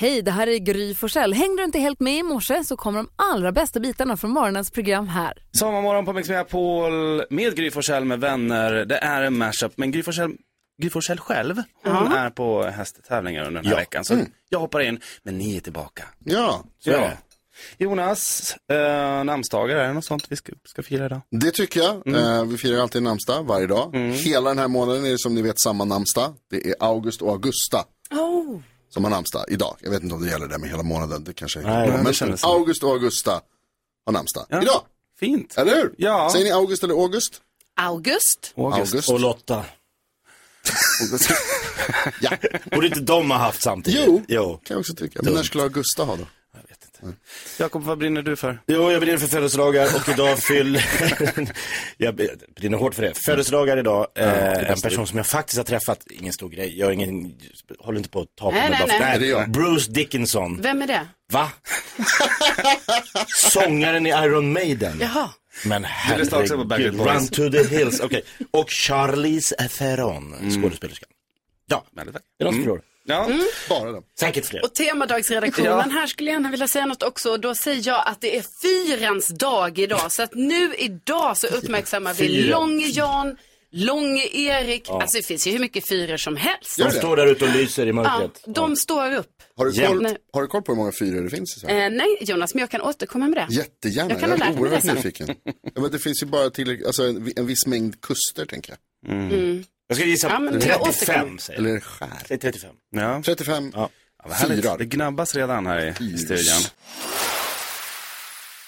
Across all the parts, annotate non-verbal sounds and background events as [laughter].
Hej, det här är Gry Forssell. Hängde du inte helt med i morse så kommer de allra bästa bitarna från morgonens program här. Sommarmorgon på Mix Megapol med Gry Forssell med vänner. Det är en mashup, men Gry Forssell, Gry Forssell själv, hon är på hästtävlingar under den här veckan. Så jag hoppar in, men ni är tillbaka. Ja, Så ja. Jonas, eh, namnsdagar, är det något sånt vi ska, ska fira idag? det tycker jag. Eh, vi firar alltid namnsdag varje dag. Hela den här månaden är det som ni vet samma namnsdag. Det är August och Augusta Oh. Som har namnsdag idag. Jag vet inte om det gäller det med hela månaden. Det kanske är Nej, men Men. August och Augusta har namnsdag Ja. idag. Fint. Eller hur? Ja. Säger ni August eller August? August. August. August. Och Lotta. [laughs] Ja, Borde inte de ha haft samtidigt? Jo. jo. kan jag också tycka. Men när skulle Augusta ha då? Jakob, vad brinner du för? Jo, jag brinner för födelsedagar och idag fyll... [laughs] jag brinner hårt för det. Födelsedagar idag. Eh, en person som jag faktiskt har träffat, ingen stor grej, jag är ingen, håller inte på att ta på Nej, mig nej, nej. Det är jag. Bruce Dickinson. Vem är det? Va? [laughs] Sångaren i Iron Maiden. Jaha. Men herregud. Run to the hills. Okej. Och Charlize Theron, skådespelerskan. Ja, är det någon som förstår? Ja. Bara den. Säkert fler. Och temadagsredaktionen, Ja. här skulle jag gärna vilja säga något också. Då säger jag att det är fyrens dag idag. Så att nu idag så uppmärksammar vi. Långe Jan, Långe Erik. Alltså det finns ju hur mycket fyror som helst. De står där ute och lyser i Ja, mörkret. de står upp. Har du, koll, har du koll på hur många fyror det finns i Sverige? Eh, nej, Jonas, men jag kan återkomma med det. Jättegärna, jag kan jag, är oerhört nyfiken. Ja, men det finns ju bara tillräckligt, alltså en, en viss mängd kuster tänker jag. Jag ska gissa Ja, jag 35 återkommer. säger jag. Eller skär. Säg 35. Ja. 35 Ja, vad härligt. fyrar. Det gnabbas redan här i studion.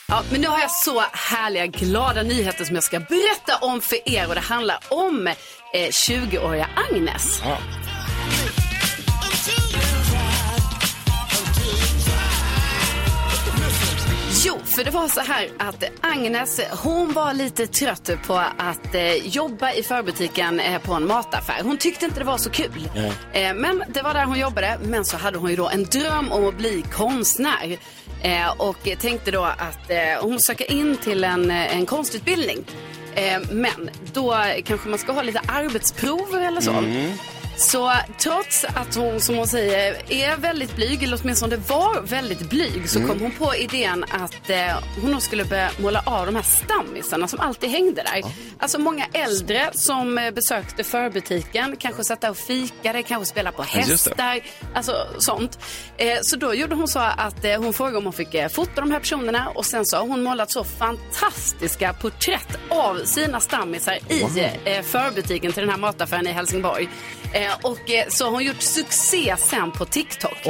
Ja, men nu har jag så härliga, glada nyheter som jag ska berätta om för er. Och det handlar om eh, 20-åriga Agnes. Jo, för det var så här att Agnes, hon var lite trött på att eh, jobba i förbutiken eh, på en mataffär. Hon tyckte inte det var så kul. Eh, men det var där hon jobbade. Men så hade hon ju då en dröm om att bli konstnär. Eh, och tänkte då att eh, hon söker in till en, eh, en konstutbildning. Men då kanske man ska ha lite arbetsprover eller så. Så trots att hon, som hon säger, är väldigt blyg, eller åtminstone var väldigt blyg, så kom hon på idén att eh, hon skulle börja måla av de här stammisarna som alltid hängde där. Alltså många äldre som eh, besökte förbutiken, kanske satt där och fikade, kanske spelade på hästar, alltså sånt. Eh, så då gjorde hon så att eh, hon frågade om hon fick eh, fota de här personerna och sen så har hon målat så fantastiska porträtt av sina stammisar i eh, förbutiken till den här mataffären i Helsingborg. Eh, och eh, så har hon gjort succé sen på TikTok.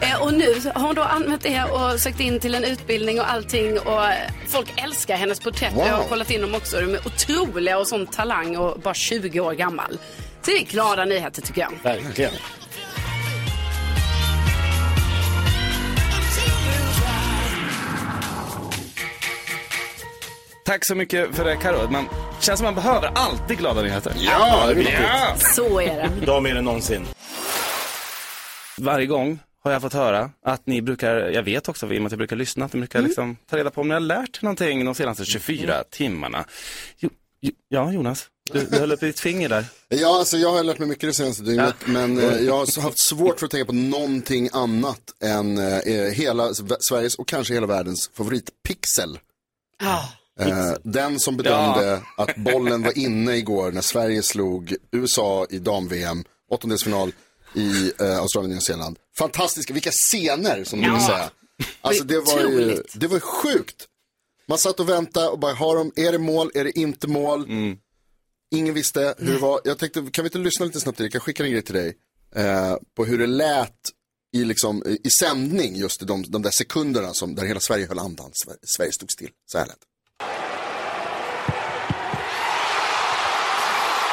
Eh, och nu har hon då använt det och sökt in till en utbildning och allting och folk älskar hennes porträtt. Wow. Jag har kollat in dem också. De är otroliga och sån talang och bara 20 år gammal. Så det är glada nyheter tycker jag. Verkligen. Tack så mycket för det Karo. Man känns som man behöver alltid glada nyheter. Ja, det är. Ja. Så är det. Idag mer än någonsin. Varje gång har jag fått höra att ni brukar, jag vet också i och med att jag brukar lyssna, att ni brukar liksom ta reda på om ni har lärt någonting de senaste 24 timmarna. Jo, jo, ja, Jonas, du, du höll upp ditt finger där. Ja, alltså jag har lärt mig mycket det senaste dygnet, men eh, jag har haft svårt för att tänka på någonting annat än eh, hela Sveriges och kanske hela världens favoritpixel. Ja. Eh, den som bedömde [laughs] att bollen var inne igår när Sverige slog USA i dam-VM, åttondelsfinal i eh, Australien och Nya Zeeland. Fantastiska, vilka scener som de Ja. säga. Alltså det var ju, det var ju sjukt. Man satt och väntade och bara, har de, är det mål, är det inte mål? Ingen visste hur det var. Jag tänkte, kan vi inte lyssna lite snabbt? Jag skickar en grej till dig. Eh, på hur det lät i, liksom, i sändning just de, de där sekunderna som, där hela Sverige höll andan. Sverige, Sverige stod still. Så här lät det.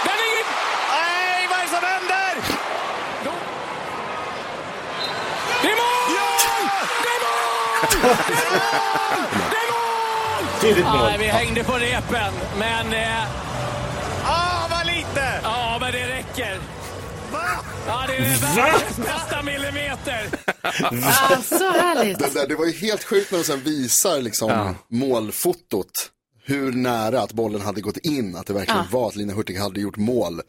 Nej, vad är det som händer? Det är mål! Det är mål! Det är mål! Tidigt mål. Ja, vi hängde på repen, men... Eh... Ah, vad lite! Ja, men det räcker vacker. Ja, det är världens bästa millimeter. Ah, så härligt. Det, där, det var ju helt sjukt när de sen visar liksom målfotot. Hur nära att bollen hade gått in, att det verkligen var att Lina Hurtig hade gjort mål.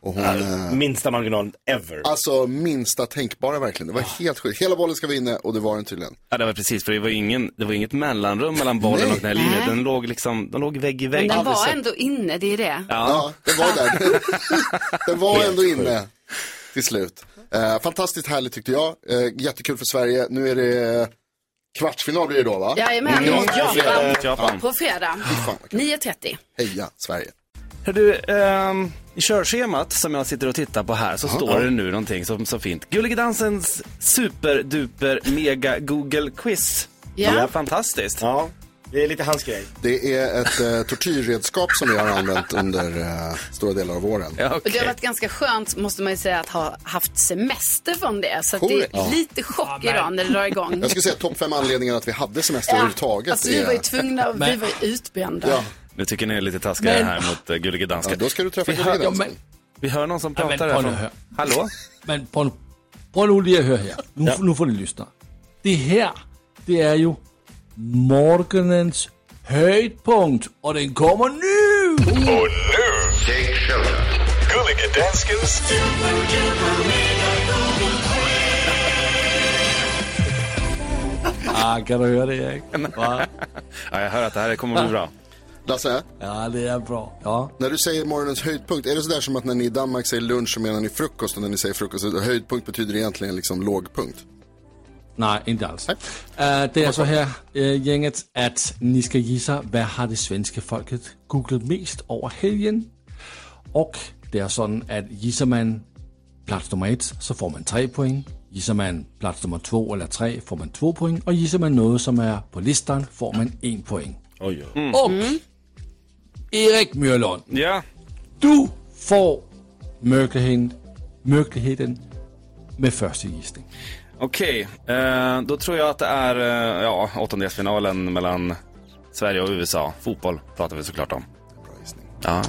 Och hon, eh, Minsta marginal ever. alltså minsta tänkbara verkligen. Det var helt sjukt. Hela bollen ska vara inne och det var den tydligen. Ja, det var precis, för det var, ingen, det var inget mellanrum mellan bollen Nej. och den här linjen. Den låg liksom, den låg vägg i Men vägg. den aldrig var ändå inne, det är det. Ja, den var där. [laughs] den var ändå inne till slut. Eh, fantastiskt härligt tyckte jag. Eh, jättekul för Sverige. Nu är det kvartsfinal blir det då va? Jajamän, Ja, mot Japan. Japan. På fredag. Fan, vad kul. 9.30. Heja Sverige. Hör du, ehm, i körschemat som jag sitter och tittar på här så står det nu någonting som så fint. Gullige Dansens superduper mega Google quiz. Ja. Fantastiskt. Ja, det är lite hans grej. Det är ett eh, tortyrredskap som vi har använt under eh, stora delar av våren. Ja, Och okej. det har varit ganska skönt, måste man ju säga, att ha haft semester från det. Så att det är lite chock idag när det drar igång. Jag skulle säga topp fem anledningar att vi hade semester Ja, överhuvudtaget. alltså vi var ju är- tvungna, vi var ju utbrända. Ja. Nu tycker ni är lite taskiga Men- här mot uh, Gullige Danska. ja, då ska du träffa Gullige hör- Ja, men, Vi hör någon som Ja, men pratar prøv här nu från... hør. Hallå? men nu lige at høre her. Nu, nu får ni lyssna. Det her, det er jo morgenens højdepunkt, og den kommer nu! Och nu. Gullige Danskens Ah, kan du høre det, Erik? Ja, jag hör att det här kommer bli bra. Lasse, Ja, det er bra. Ja. när du säger morgonens höjdpunkt, är det sådär som att när ni i Danmark säger lunch så menar ni frukost och när ni säger frukost, höjdpunkt betyder egentligen liksom lågpunkt? Nej, inte alls. Uh, det er så her, uh, gänget, at ni skal gissa, hvad har det svenske folket googlet mest over helgen? Og det er sådan, at gisser man plads nummer et, så får man 3 point. Gisser man plads nummer 2 eller 3, får man 2 point. Og gisser man noget, som er på listen, får man 1 point. Oj, oj. Og Erik Mørlund, Ja, du får möjligheden, möjligheden med første gissning. Okej. Eh, då tror jag att det är eh, ja, åttondelsfinalen mellan Sverige och USA. Fotboll pratar vi såklart om. Bra gissning. Ja.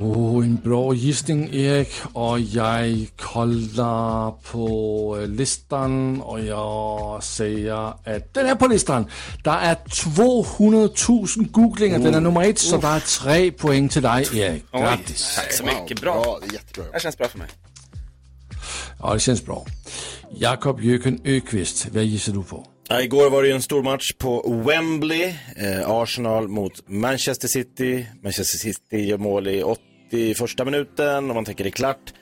Oh, en bra gissning, Erik. Og jeg kolder på øh, listen, og jeg siger, at den er på listen. Der er 200.000 googlinger. Den er nummer et, så der er tre point til dig, Erik. Oj, Grattis. tack så mycket. Bra. bra, det är jättebra. Det här känns bra för mig. Ja, det känns bra. Jakob Jöken Öqvist, hvad gisser du på? Ja, igår var det ju en stor match på Wembley. Eh, Arsenal mot Manchester City. Manchester City gör mål i 81 minuten och man tänker det är klart.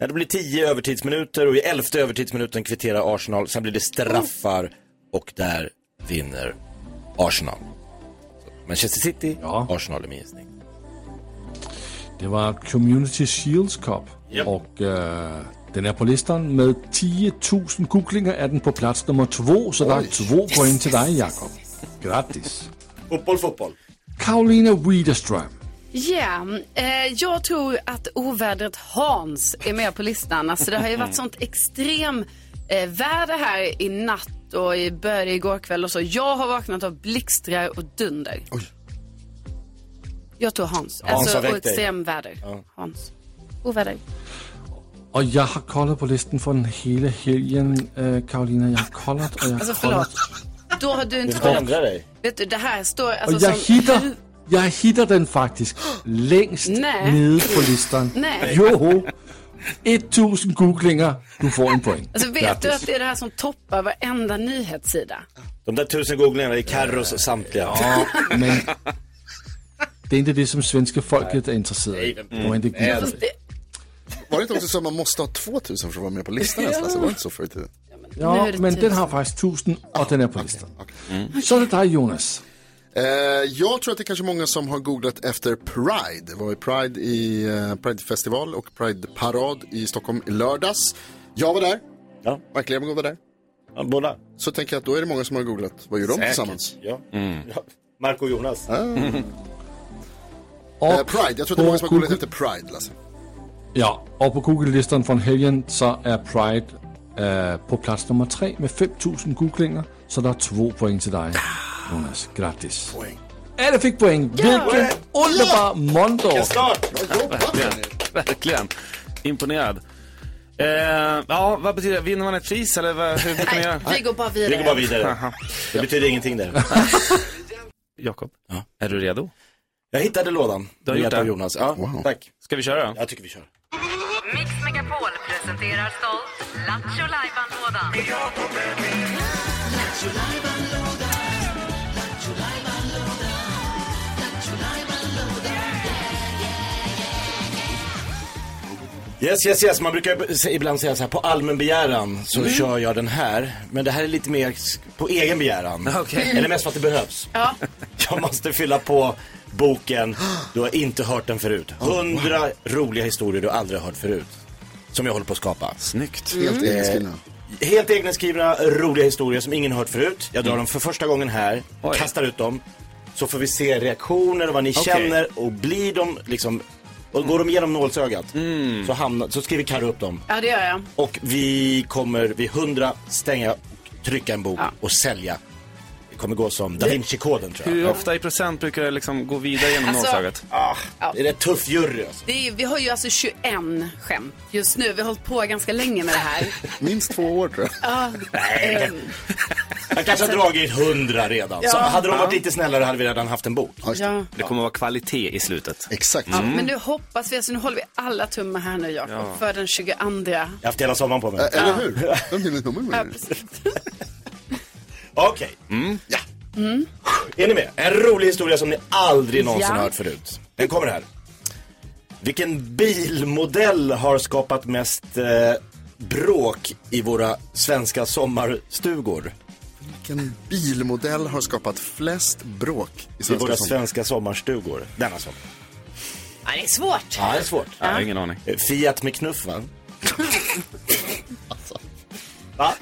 När det blir 10 övertidsminuter och i elfte övertidsminuten kvitterar Arsenal. Sen blir det straffar och där vinner Arsenal. Så Manchester City, Ja. Arsenal är min gissning. Det var Community Shields Cup, Yep. og øh, den er på listen med 10.000 googlinger. Er den på plads nummer 2, så der er 2 point til dig, Jakob. Grattis. Fotboll, fotboll. Karolina Widerström. Ja, eh, jag tror att ovädret Hans är med på listan. Alltså det har ju varit sånt extrem eh, väder här i natt och i början igår kväll och så. Jag har vaknat av blixtrar och dunder. Oj. Jag tror Hans. Hans alltså och extremväder. Hans. Oväder. Og jeg har koldet på listen for den hele helgen, øh, Karolina. Jeg har koldet, og jeg har Alltså förlåt. Då har du Du inte ändra dig. Vet du, det här står Og alltså jeg som... hitter, jeg hitter den faktisk længst Nej. på listen. Nej. Jo, 1000 googlinger. Du får en point. Alltså vet du att det är det här som toppar varenda nyhetssida? De där tusen googlingarna är Carros samtliga. Ja, men det är inte det som svenska folket är intresserade. De inte det. det, Var det inte också så att man måste ha 2000 för att vara med på listan ens? Lasse? Var det inte så förr i tiden? Ja, är men den tusen. har faktiskt 1000 och den är på listan. Så är det dig Jonas. Eh, jag tror att det är kanske många som har googlat efter Pride. Det var ju Pride i eh, Pride-festival och Pride-parad i Stockholm i lördags. Jag var där. Ja. Mark Levengood var där. Ja, båda. Så tänker jag att då är det många som har googlat. Vad gör de Säkert. tillsammans? Ja. ja. Marco och Jonas. Och Eh, Pride, jag tror att det är många som har googlat efter Pride, Lasse. Ja, och på Google-listan från helgen så är Pride øh, på plats nummer tre med 5000 googlinger. Så der er två point till dig, Jonas. Grattis. Poäng. Alle fik point. Vilken underbar måndag. Start! Bra jobbat, hörni. Verkligen. Imponerad. Eh, ja, vad betyder det? Vinner man ett pris eller vad, hur brukar ni göra? Vi går bara Vi vidare. går bara vidare. Det betyder ingenting där. [laughs] Jakob, Ja. är du redo? Jag hittade lådan. Du har gjort det? Jonas. Ja, tack. Ska vi köra? Jag tycker vi kör. Mix Megapol presenterar stolt Lattjo Lajban-lådan. Yes, yes, yes. Man brukar ibland säga så här, på allmän begäran så Mm. kör jag den här. Men det här är lite mer på egen begäran. Okej. Eller mest för att det behövs. Ja. [laughs] Jag måste fylla på boken Du har inte hört den förut. Hundra roliga historier du aldrig har hört förut. Som jag håller på att skapa. Snyggt. Helt egenskrivna. Helt egna roliga historier som ingen hört förut. Jag drar dem för första gången här, Mm. Oj. kastar ut dem. Så får vi se reaktioner och vad ni Okej. känner och blir de liksom och går de igenom nålsögat Mm. så, hamnar, så skriver Carro upp dem. Ja, det gör jag. Och vi kommer vid 100 stänga, och trycka en bok Ja. och sälja. Kommer gå som Da Vinci-koden tror jag. Hur ofta i procent brukar det liksom gå vidare genom Alltså- nålsögat? Ah, det är rätt tuff jury alltså. Det är, vi har ju alltså 21 skämt just nu. Vi har hållit på ganska länge med det här. [laughs] Minst två år tror jag. Ja, Nej, ehm, Jag kanske har dragit 100 redan. Så Ja. hade de varit lite snällare hade vi redan haft en bok. ja. Det kommer vara kvalitet i slutet. Exakt. Ja, men nu hoppas vi, alltså nu håller vi alla tummar här nu Jakob, Ja. för den 22. Jag har haft hela sommaren på mig. Ä- Eller hur? Vem hinner nummer Ja, med precis. [laughs] Okej. Ja. Är ni med? En rolig historia som ni aldrig någonsin Ja. har hört förut. Den kommer här. Vilken bilmodell har skapat mest eh, bråk i våra svenska sommarstugor? Vilken bilmodell har skapat flest bråk i I svenska våra svenska sommarstugor. Denna sommar. Ja, det är svårt. Ja, det är svårt. Jag har ingen aning. Eh, Fiat med knuff va? Va?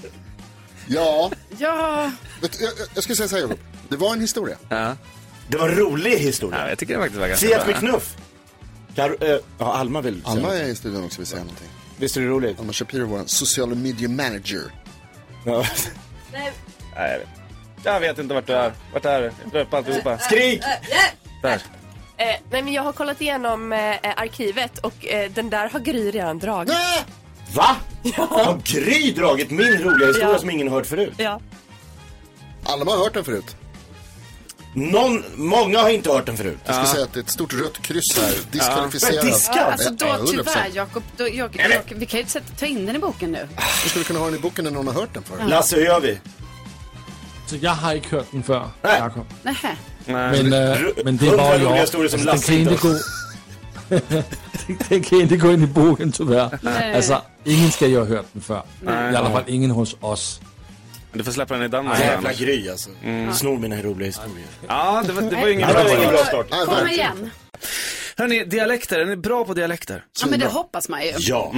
Ja, Ja, jag, jag- skulle säga så här Jakob. Det var en historia. Ja. Det var en rolig historia. Ja, jag tycker det faktiskt var ganska Fiat bra. med knuff. Kar- eh, ja, Alma vill säga Alma något. är i studion också vill säga någonting. Visst är det roligt? Alma Shapiro, vår social media manager. Ja. Nej, jag vet. Jag vet inte vart du är. Vart är du? Jag drar upp alltihopa. Skrik! Där. Eh, nej men jag har kollat igenom eh, arkivet och eh, den där har Gry redan dragit. Va? Har Gry dragit min roliga historia Ja. som ingen hört förut? Ja. Alma har hört den förut. Någon, många har inte hört den förut. Jag skulle säga att det är ett stort rött kryss här. Diskvalificerad. Ja. Diskad? ja alltså då Ja, 100%. tyvärr Jakob, då, jag, jag, vi kan ju inte sätta, ta in den i boken nu. Vi kunna ha den i boken när någon har hört den för? Lasse, hur gör vi? Så jag har inte hört den förr, Nej. Jakob. Nej. Men, äh, Ru- men det roliga jag. historier som den Lasse kan inte inte [laughs] gå... den kan inte gå in i boken tyvärr. Nej. Alltså, ingen ska ju ha hört den förr. Nej. I alla fall ingen hos oss. Du får släppa den i Danmark. Jävla annars. Gry alltså. Snor mina roliga historier. Ja, det var, det var ju ingen Det bra var ingen bra start. Kom igen. Hörni, dialekter. Är ni bra på dialekter? Ja, men det hoppas man ju. Ja.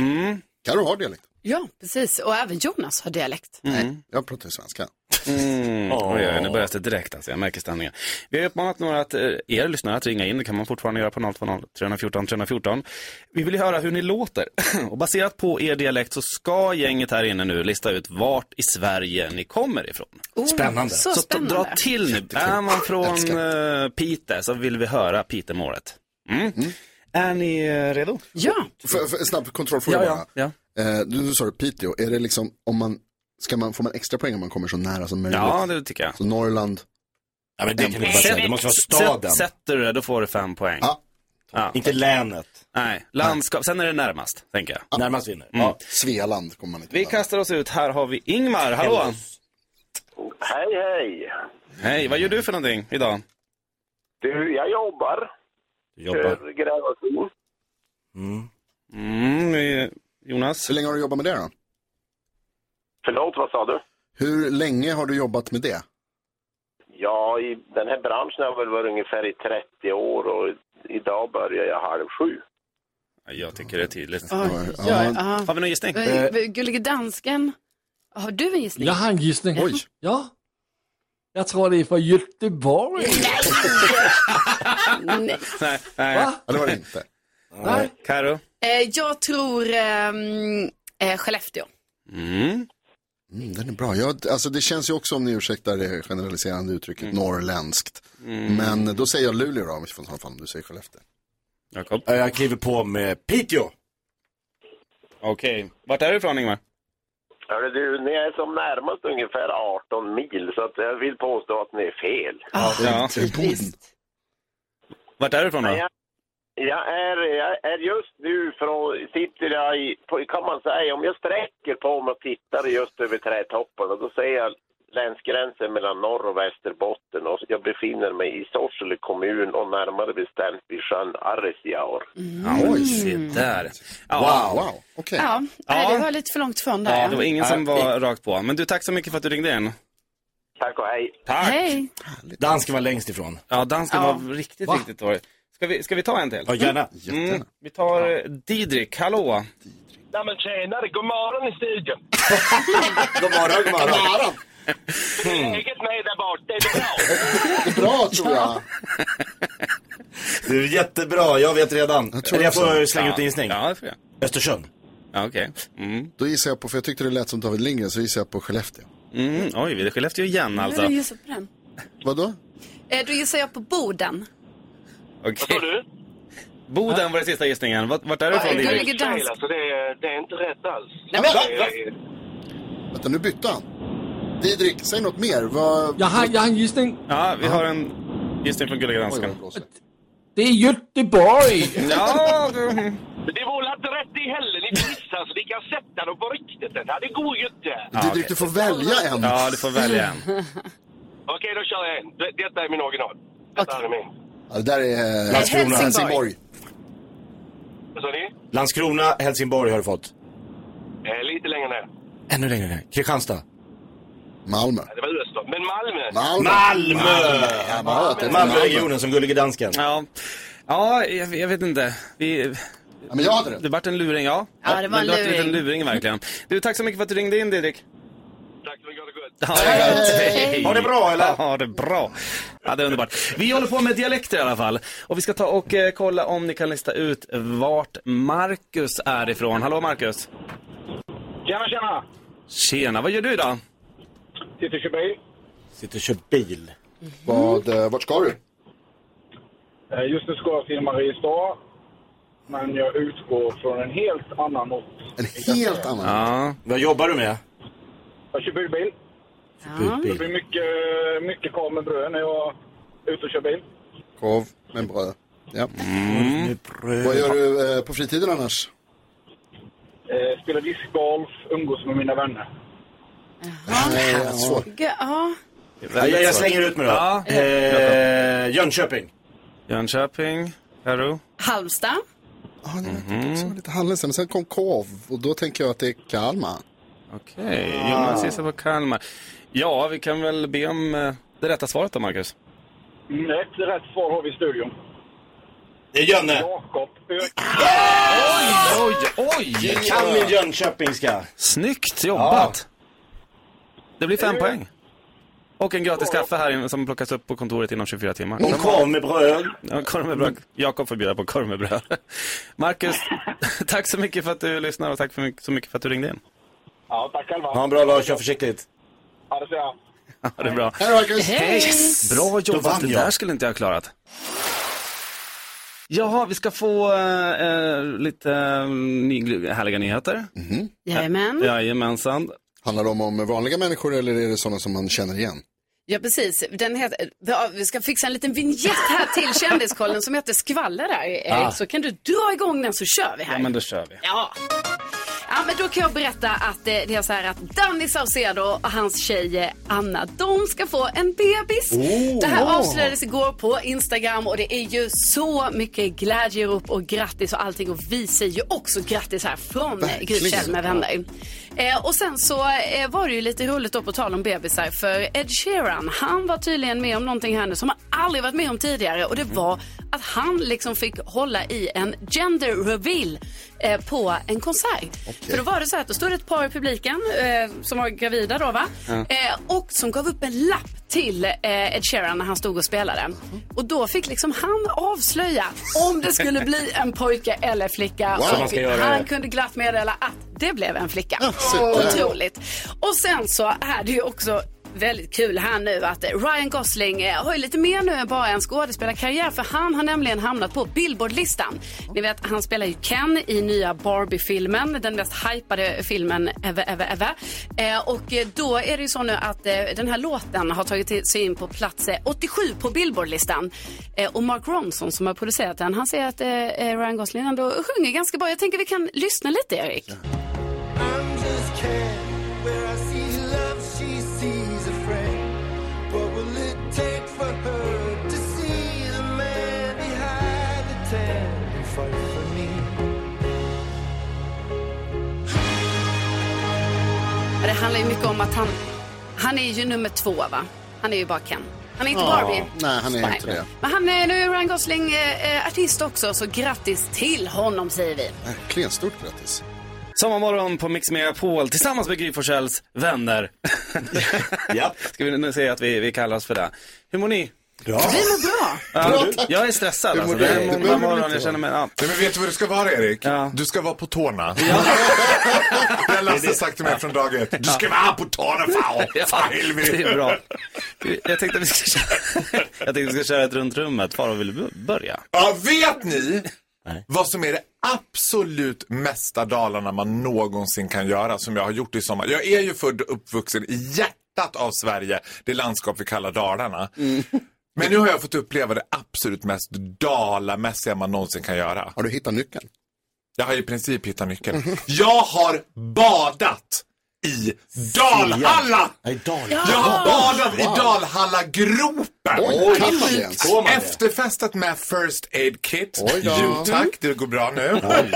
Carro har dialekt. Ja, precis. Och även Jonas har dialekt. Nej, jag pratar svenska. Mm. Åh. Oj, oj, nu börjar det direkt alltså. Jag märker stämningen. Vi har uppmanat några att, eh, er lyssnare att ringa in. Det kan man fortfarande göra på 020 314 314. Vi vill ju höra hur ni låter. [clears throat] Och baserat på er dialekt så ska gänget här inne nu lista ut vart i Sverige ni kommer ifrån. Oh, Spännande. Så Så spännande. dra till nu. Är man från uh, Pite så vill vi höra Pitemålet. Mm. Är ni eh, redo? Ja, För, för, snabb kontrollfråga Ja, ja, bara. Eh, du, du sa det Piteå, är det liksom om man, ska man, får man extra poäng om man kommer så nära som möjligt? Ja, det tycker jag. Så Norrland, ja, men det kan bara säga. Det måste vara staden. Sätt, sätter du det, då får du fem poäng. Ja. Ja. Inte länet. Nej, landskap. Sen är det närmast, tänker jag. Närmast vinner. Ja. Svealand kommer man inte Vi kastar oss ut. Här har vi Ingmar. Hallå! Hej, hej. Hej, vad gör du för någonting idag? Du, jag jobbar. Du jobbar. Kör grävmaskin. Mm. Mm, Jonas? Hur länge har du jobbat med det då? Förlåt, vad sa du? Hur länge har du jobbat med det? Ja, i den här branschen har jag väl varit ungefär i 30 år och idag börjar jag halv sju. Jag tycker det är tydligt. Oj, Ja. ja. Har vi någon gissning? Eh, Gullige dansken. Har du en gissning? Jag har en gissning. Oj. Ja. Jag tror det är från Göteborg. Nej. [laughs] Nej, nej. Va? Ja, det var det inte. Nej. Karo? Eh, jag tror ehm, eh, Skellefteå. Mm. Mm, den är bra. Jag, alltså det känns ju också, om ni ursäktar det generaliserande uttrycket, norrländskt. Men då säger jag Luleå då, om vi får fram, du säger Skellefteå. Jakob? Jag kliver på med Piteå. Okej. Vart är du ifrån Ingmar? Hörru du, ni är som närmast ungefär 18 mil, så att jag vill påstå att ni är fel. Ja. Vart är du ifrån då? Men jag, jag, är, jag är just nu från, sitter jag i, på, kan man säga, om jag sträcker på mig och tittar just över trädtopparna, då ser jag länsgränsen mellan norr och Västerbotten och jag befinner mig i Sorsele kommun och närmare bestämt vid sjön Arresjaur. Oj, se där. Wow, wow. Okej. Ja, nej, det var lite för långt ifrån där. Ja, det var ingen som Ja, var rakt på. Men du, tack så mycket för att du ringde in. Tack och hej. Tack. Hej. Dansken var längst ifrån. Ja, dansken Ja. var riktigt, riktigt dålig. Ska vi, ska vi ta en till? Ja, gärna. Mm, vi tar eh, Didrik, hallå. Nej men tjenare, god morgon i studion. [laughs] God morgon, god morgon. Läget med er där borta, är det bra? Det är bra tror jag. Du är jättebra, jag vet redan. Jag tror jag får också. slänga ut en gissning. Ja, det får jag. Östersund. Ja, Okej. Mm. Då gissar jag på, för jag tyckte det lät som David Lindgren, så gissar jag på Skellefteå. Mm. Oj, vi är Skellefteå igen Nu alltså. har du gissat på den. Vadå? Eh, Då gissar jag på Boden. Okej. du? Boden var den sista gissningen. Vart, vart är du ifrån Didrik? dans. Alltså det är, det är inte rätt alls. Nej, men, Det är- Vänta, nu bytte han. Didrik, säg något mer. Vad... Jag har, jag har en gissning. Ja, vi har en gissning från Gulliga Oj, vad det Dansken. blåser. Det är Göteborg. Ja, [laughs] du... Det var väl inte rätt i heller. Ni missar så ni kan sätta dem på riktigt. Det här det går ju inte. Ja, Didrik, du får välja en. Ja, du får välja en. Okej, då kör jag en. Det- Detta är min original. Detta Okej. är min. Ja, det där är eh, Landskrona. Helsingborg. Vad sa ni? Landskrona, Helsingborg har du fått. Eh, lite längre ner. Ännu längre ner. Kristianstad. Malmö. Ja, Det var Öster. Men Malmö. Malmö. Malmö! Ja, det är från Malmöregionen som Gullige Dansken. Ja, ja jag, jag vet inte. Vi... Ja, men jag hade rätt. Det vart en luring, ja. Ja, det var en det vart en luring. luring verkligen. Du, tack så mycket för att du ringde in Didrik. Tack så mycket. Ha det gott. Ja, det är Hej. Har det bra, eller? Ja, det är bra. Ja, det är underbart. Vi håller på med dialekter i alla fall. Och vi ska ta och eh, kolla om ni kan lista ut vart Marcus är ifrån. Hallå Marcus. Tjena, tjena. Tjena, vad gör du idag? Sitter och kör bil. Sitter och kör bil. Vad, eh, vart ska du? Eh, Just nu ska jag till Mariestad. Men jag utgår från en helt annan ort. En helt annan. Ja, Vad jobbar du med? Jag kör budbil. Det blir mycket, mycket korv med bröd när jag är ute och kör bil. Korv med bröd. Ja. Med bröd. Vad gör du eh, på fritiden annars? Eh, spelar discgolf, umgås med mina vänner. Eh, ja. Ja, Ja, jag, jag slänger ut mig då. Ja. Eh, Jönköping. Jönköping, Karo. Halmstad. Ja, det lät också lite halvledsen. Men sen kom korv och då tänker jag att det är Kalmar. Okej, Jonas gissar på Kalmar. Ja, vi kan väl be om eh, det rätta svaret då, Marcus. Mm, Rätt, rätt svar har vi i studion. Det är Jönne. Jakob Ök. Oj, oj! Jag kan min jönköpingska. Snyggt jobbat! Det blir fem poäng. Och en gratis kaffe här som plockas upp på kontoret inom 24 timmar. Och korv med bröd. Ja, korv med bröd. Jakob får bjuda på korv med bröd. Marcus, [laughs] tack så mycket för att du lyssnar och tack för mycket, så mycket för att du ringde in. Ja, tack själva. Ha en bra dag, kör försiktigt. Ha det så jag. Ja, det är bra. Hej Marcus! Yes. Bra jobbat, det där skulle inte jag ha klarat. Jaha, vi ska få eh, lite eh, ny, härliga nyheter. Jajamän. Jajamensan. Handlar det om, om vanliga människor eller är det sådana som man känner igen? Ja, precis. Den heter, vi ska fixa en liten vignett här till Kändiskollen som heter Skvaller där. Ah. Så kan du dra igång den så kör vi här. Ja, men då kör vi. Ja. Ja, men då kan jag berätta att eh, det är så här att Danny Saucedo och hans tjej eh, Anna, de ska få en bebis. Oh. Det här avslöjades igår på Instagram och det är ju så mycket glädjerop och grattis och allting och vi säger ju också grattis här från Gry Verkligen. Forssell med vänner. Eh, och sen så eh, var det ju lite roligt då på tal om bebisar för Ed Sheeran, han var tydligen med om någonting här nu som han aldrig varit med om tidigare och det var att han liksom fick hålla i en gender reveal eh, på en konsert. För då var det så här att då stod det ett par i publiken eh, som var gravida då va? Eh, och som gav upp en lapp till eh, Ed Sheeran när han stod och spelade. Och då fick liksom han avslöja om det skulle bli en pojke eller flicka. Wow. Och han det. kunde glatt meddela att det blev en flicka. där. Otroligt. Och sen så är det ju också väldigt kul här nu att eh, Ryan Gosling eh, har ju lite mer nu än bara en skådespelarkarriär för han har nämligen hamnat på Billboardlistan. Ni vet, han spelar ju Ken i nya Barbie-filmen, den mest hypade filmen ever, ever, ever. Eh, och eh, då är det ju så nu att eh, den här låten har tagit sig in på plats 87 på Billboardlistan. Eh, och Mark Ronson som har producerat den, han säger att eh, Ryan Gosling ändå sjunger ganska bra. Jag tänker vi kan lyssna lite, Erik. Ja, Det handlar ju mycket om att han, han är ju nummer två va? Han är ju bara Ken. Han är inte Barbie. Nej, han är inte det. Men han är, nu är Ryan Gosling eh, eh, artist också, så grattis till honom säger vi. Verkligen stort grattis. Sommarmorgon på Mix Megapol tillsammans med Gry Forssells vänner. [laughs] ja. Ska vi nu säga att vi, vi kallar oss för det. Hur mår ni? Bra. Vi mår bra. Ja, jag är stressad alltså. Det är måndag morgon, jag känner mig... Ja. Nej, men vet du vad du ska vara Erik? Du ska vara på tårna. [laughs] det har Lasse sagt till mig från dag ett. Du ska vara på tårna fan. Ja, Fan helvete. det är bra. Jag tänkte att vi ska köra, [laughs] jag tänkte att vi ska köra ett runt rummet. Farao vill du börja? Ja, vet ni vad som är det absolut mesta Dalarna man någonsin kan göra som jag har gjort i sommar? Jag är ju född och uppvuxen i hjärtat av Sverige, det landskap vi kallar Dalarna. Men nu har jag fått uppleva det absolut mest dalamässiga man någonsin kan göra. Har du hittat nyckeln? Jag har i princip hittat nyckeln. Jag har badat i Dalhalla! Dal. Jag har badat i Dalhalla-gropen. Oj? Efterfestat med First Aid Kit. Oj då. Jo tack, det går bra nu. Oj,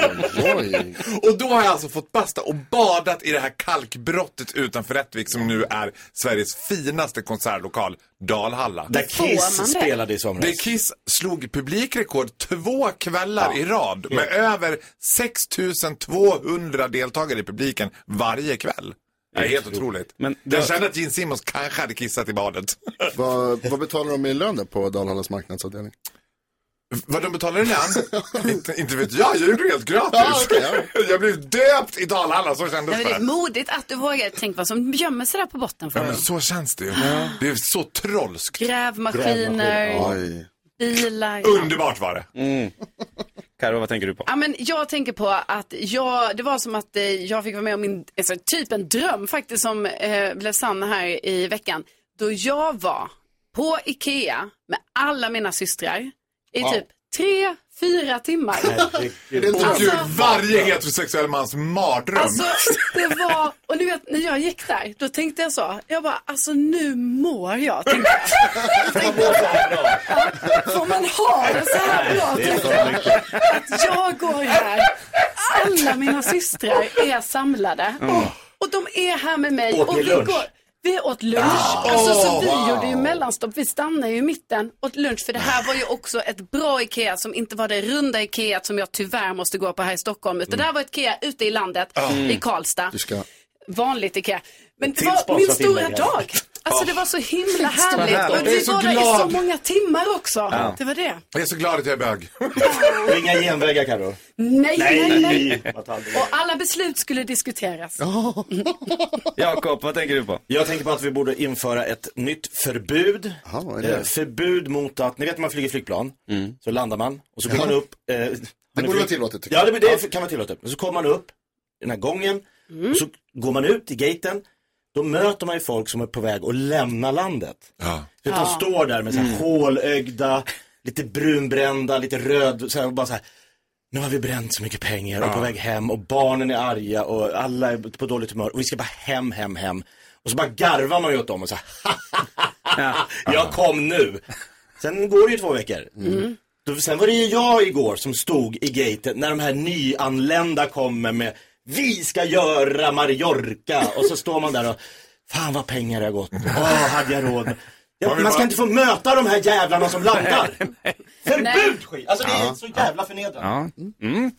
oj. Och då har jag alltså fått basta och badat i det här kalkbrottet utanför Rättvik som nu är Sveriges finaste konsertlokal, Dalhalla. Där Kiss spelade i somras. Det Kiss slog publikrekord två kvällar i rad med över 6200 deltagare i publiken varje kväll. Det är helt otroligt. Men jag det- kände att Gene Simmons kanske hade kissat i badet. [laughs] Vad, vad betalar de i lön där på Dalhallas marknadsavdelning? Vad de betalar i lön? [laughs] inte, inte vet jag, jag gjorde det helt gratis. Ja, okej, [laughs] jag blev döpt i Dalhalla, så kändes men det är det. modigt att du vågar. Tänk vad som gömmer sig där på botten för Ja, men så känns det ju. Det är så trolskt. Grävmaskiner, Oj. bilar. Underbart var det. Mm. Karo, vad tänker du på? Ja, men jag tänker på att jag, det var som att eh, jag fick vara med om min, alltså, typ en dröm faktiskt som eh, blev sann här i veckan. Då jag var på Ikea med alla mina systrar i typ tre, fyra timmar. Och gud, varje heterosexuell mans mardröm. Alltså, det var, och du vet när jag gick där, då tänkte jag så, jag bara, alltså nu mår jag, tänkte jag. [laughs] tänkte, får man ha det så här bra, jag. Att jag går här, alla mina systrar är samlade. Och de är här med mig. Och vi går, vi åt lunch. Ah. alltså, så Oh, vi wow. gjorde ju mellanstopp. Vi stannade ju i mitten, åt lunch. För det här var ju också ett bra Ikea som inte var det runda Ikea som jag tyvärr måste gå på här i Stockholm. Utan det här var ett Ikea ute i landet, Mm. i Karlstad. Ska... Vanligt Ikea. Men det var min stora dag. Alltså det var så himla härligt. Och vi så var där i så många timmar också. Det var det. Jag är så glad att jag är bög. [laughs] Inga genvägar, Carro. Nej, nej, nej. Och alla beslut skulle diskuteras. [laughs] Jakob, vad tänker du på? Jag tänker på att vi borde införa ett nytt förbud. Vad är det? Eh, förbud mot att, ni vet när man flyger flygplan, så landar man och så går man upp. Eh, Det borde vara tillåtet tycker Ja, jag. det, det kan vara tillåtet. Så kommer man upp i den här gången och så går man ut i gaten. Då möter man ju folk som är på väg att lämna landet. Ja. Så de står där med så här hålögda, lite brunbrända, lite röd, så här, och bara så här. Nu har vi bränt så mycket pengar och på väg hem och barnen är arga och alla är på dåligt humör och vi ska bara hem, hem, hem. Och så bara garvar man ju åt dem och så här, jag [laughs] kom nu. Sen går det ju två veckor. Då, sen var det ju jag igår som stod i gaten när de här nyanlända kommer med vi ska göra Mallorca och så står man där och fan vad pengar det har gått. Åh, hade jag råd? Ja, Man ska bara- inte få möta de här jävlarna som landar. Förbud skit! Alltså det är så jävla förnedrande. Ja. Mm.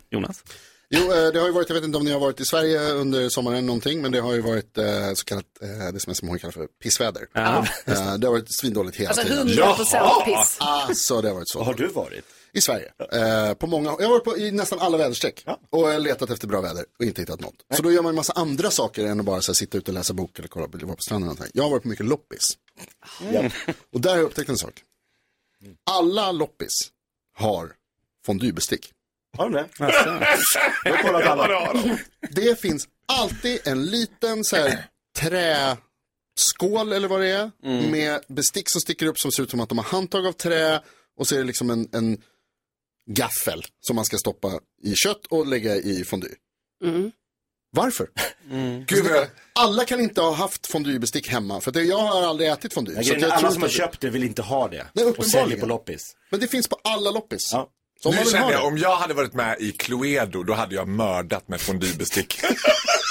[clears throat] Jonas? Jo, eh, det har ju varit, jag vet inte om ni har varit i Sverige under sommaren någonting, men det har ju varit eh, så kallat, eh, det som SMHI kallar för pissväder. Ja. Det har varit svindåligt hela Alltså tiden. 100 procent piss. Alltså, det har varit så. Vad har du varit? I Sverige. Eh, på många, jag har varit på, i nästan alla väderstreck och jag har letat efter bra väder och inte hittat något. Så då gör man en massa andra saker än att bara så här, sitta ute och läsa bok eller kolla på, vara på stranden. Och någonting. jag har varit på mycket loppis. Mm. Och där har jag upptäckt en sak. Alla loppis har fondybestick. Har de det? Jag har kollat alla. Det finns alltid en liten så här, träskål eller vad det är. Mm. Med bestick som sticker upp som ser ut som att de har handtag av trä. Och så är det liksom en, en gaffel som man ska stoppa i kött och lägga i fondy. Varför? Gud, alla kan inte ha haft fondybestick hemma. För det, jag har aldrig ätit så att grejen alla som har köpt det vill inte ha det. Nej, och uppenbarligen. säljer på loppis. Men det finns på alla loppis. Ja. Så om nu känner jag, om jag hade varit med i Cluedo, då hade jag mördat med fondybestick. [laughs]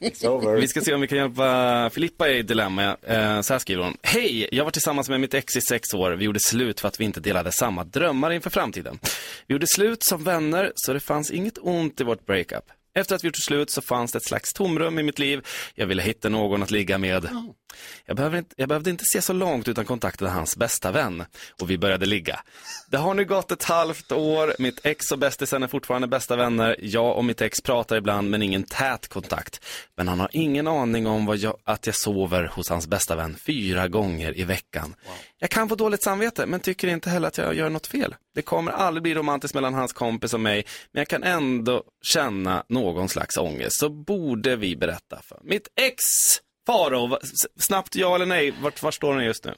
[laughs] Vi ska se om vi kan hjälpa Filippa i dilemma. Eh, så här skriver hon. Hej, jag var tillsammans med mitt ex i sex år. Vi gjorde slut för att vi inte delade samma drömmar inför framtiden. Vi gjorde slut som vänner, så det fanns inget ont i vårt breakup. Efter att vi gjort slut så fanns det ett slags tomrum i mitt liv. Jag ville hitta någon att ligga med. Jag, behöver inte, jag behövde inte se så långt utan kontaktade hans bästa vän. Och vi började ligga. Det har nu gått ett halvt år. Mitt ex och bästisen är fortfarande bästa vänner. Jag och mitt ex pratar ibland men ingen tät kontakt. Men han har ingen aning om vad jag, att jag sover hos hans bästa vän fyra gånger i veckan. Jag kan få dåligt samvete men tycker inte heller att jag gör något fel. Det kommer aldrig bli romantiskt mellan hans kompis och mig men jag kan ändå känna någon slags ångest. Så borde vi berätta för mitt ex. Faro, snabbt ja eller nej, vart, vart står ni just nu?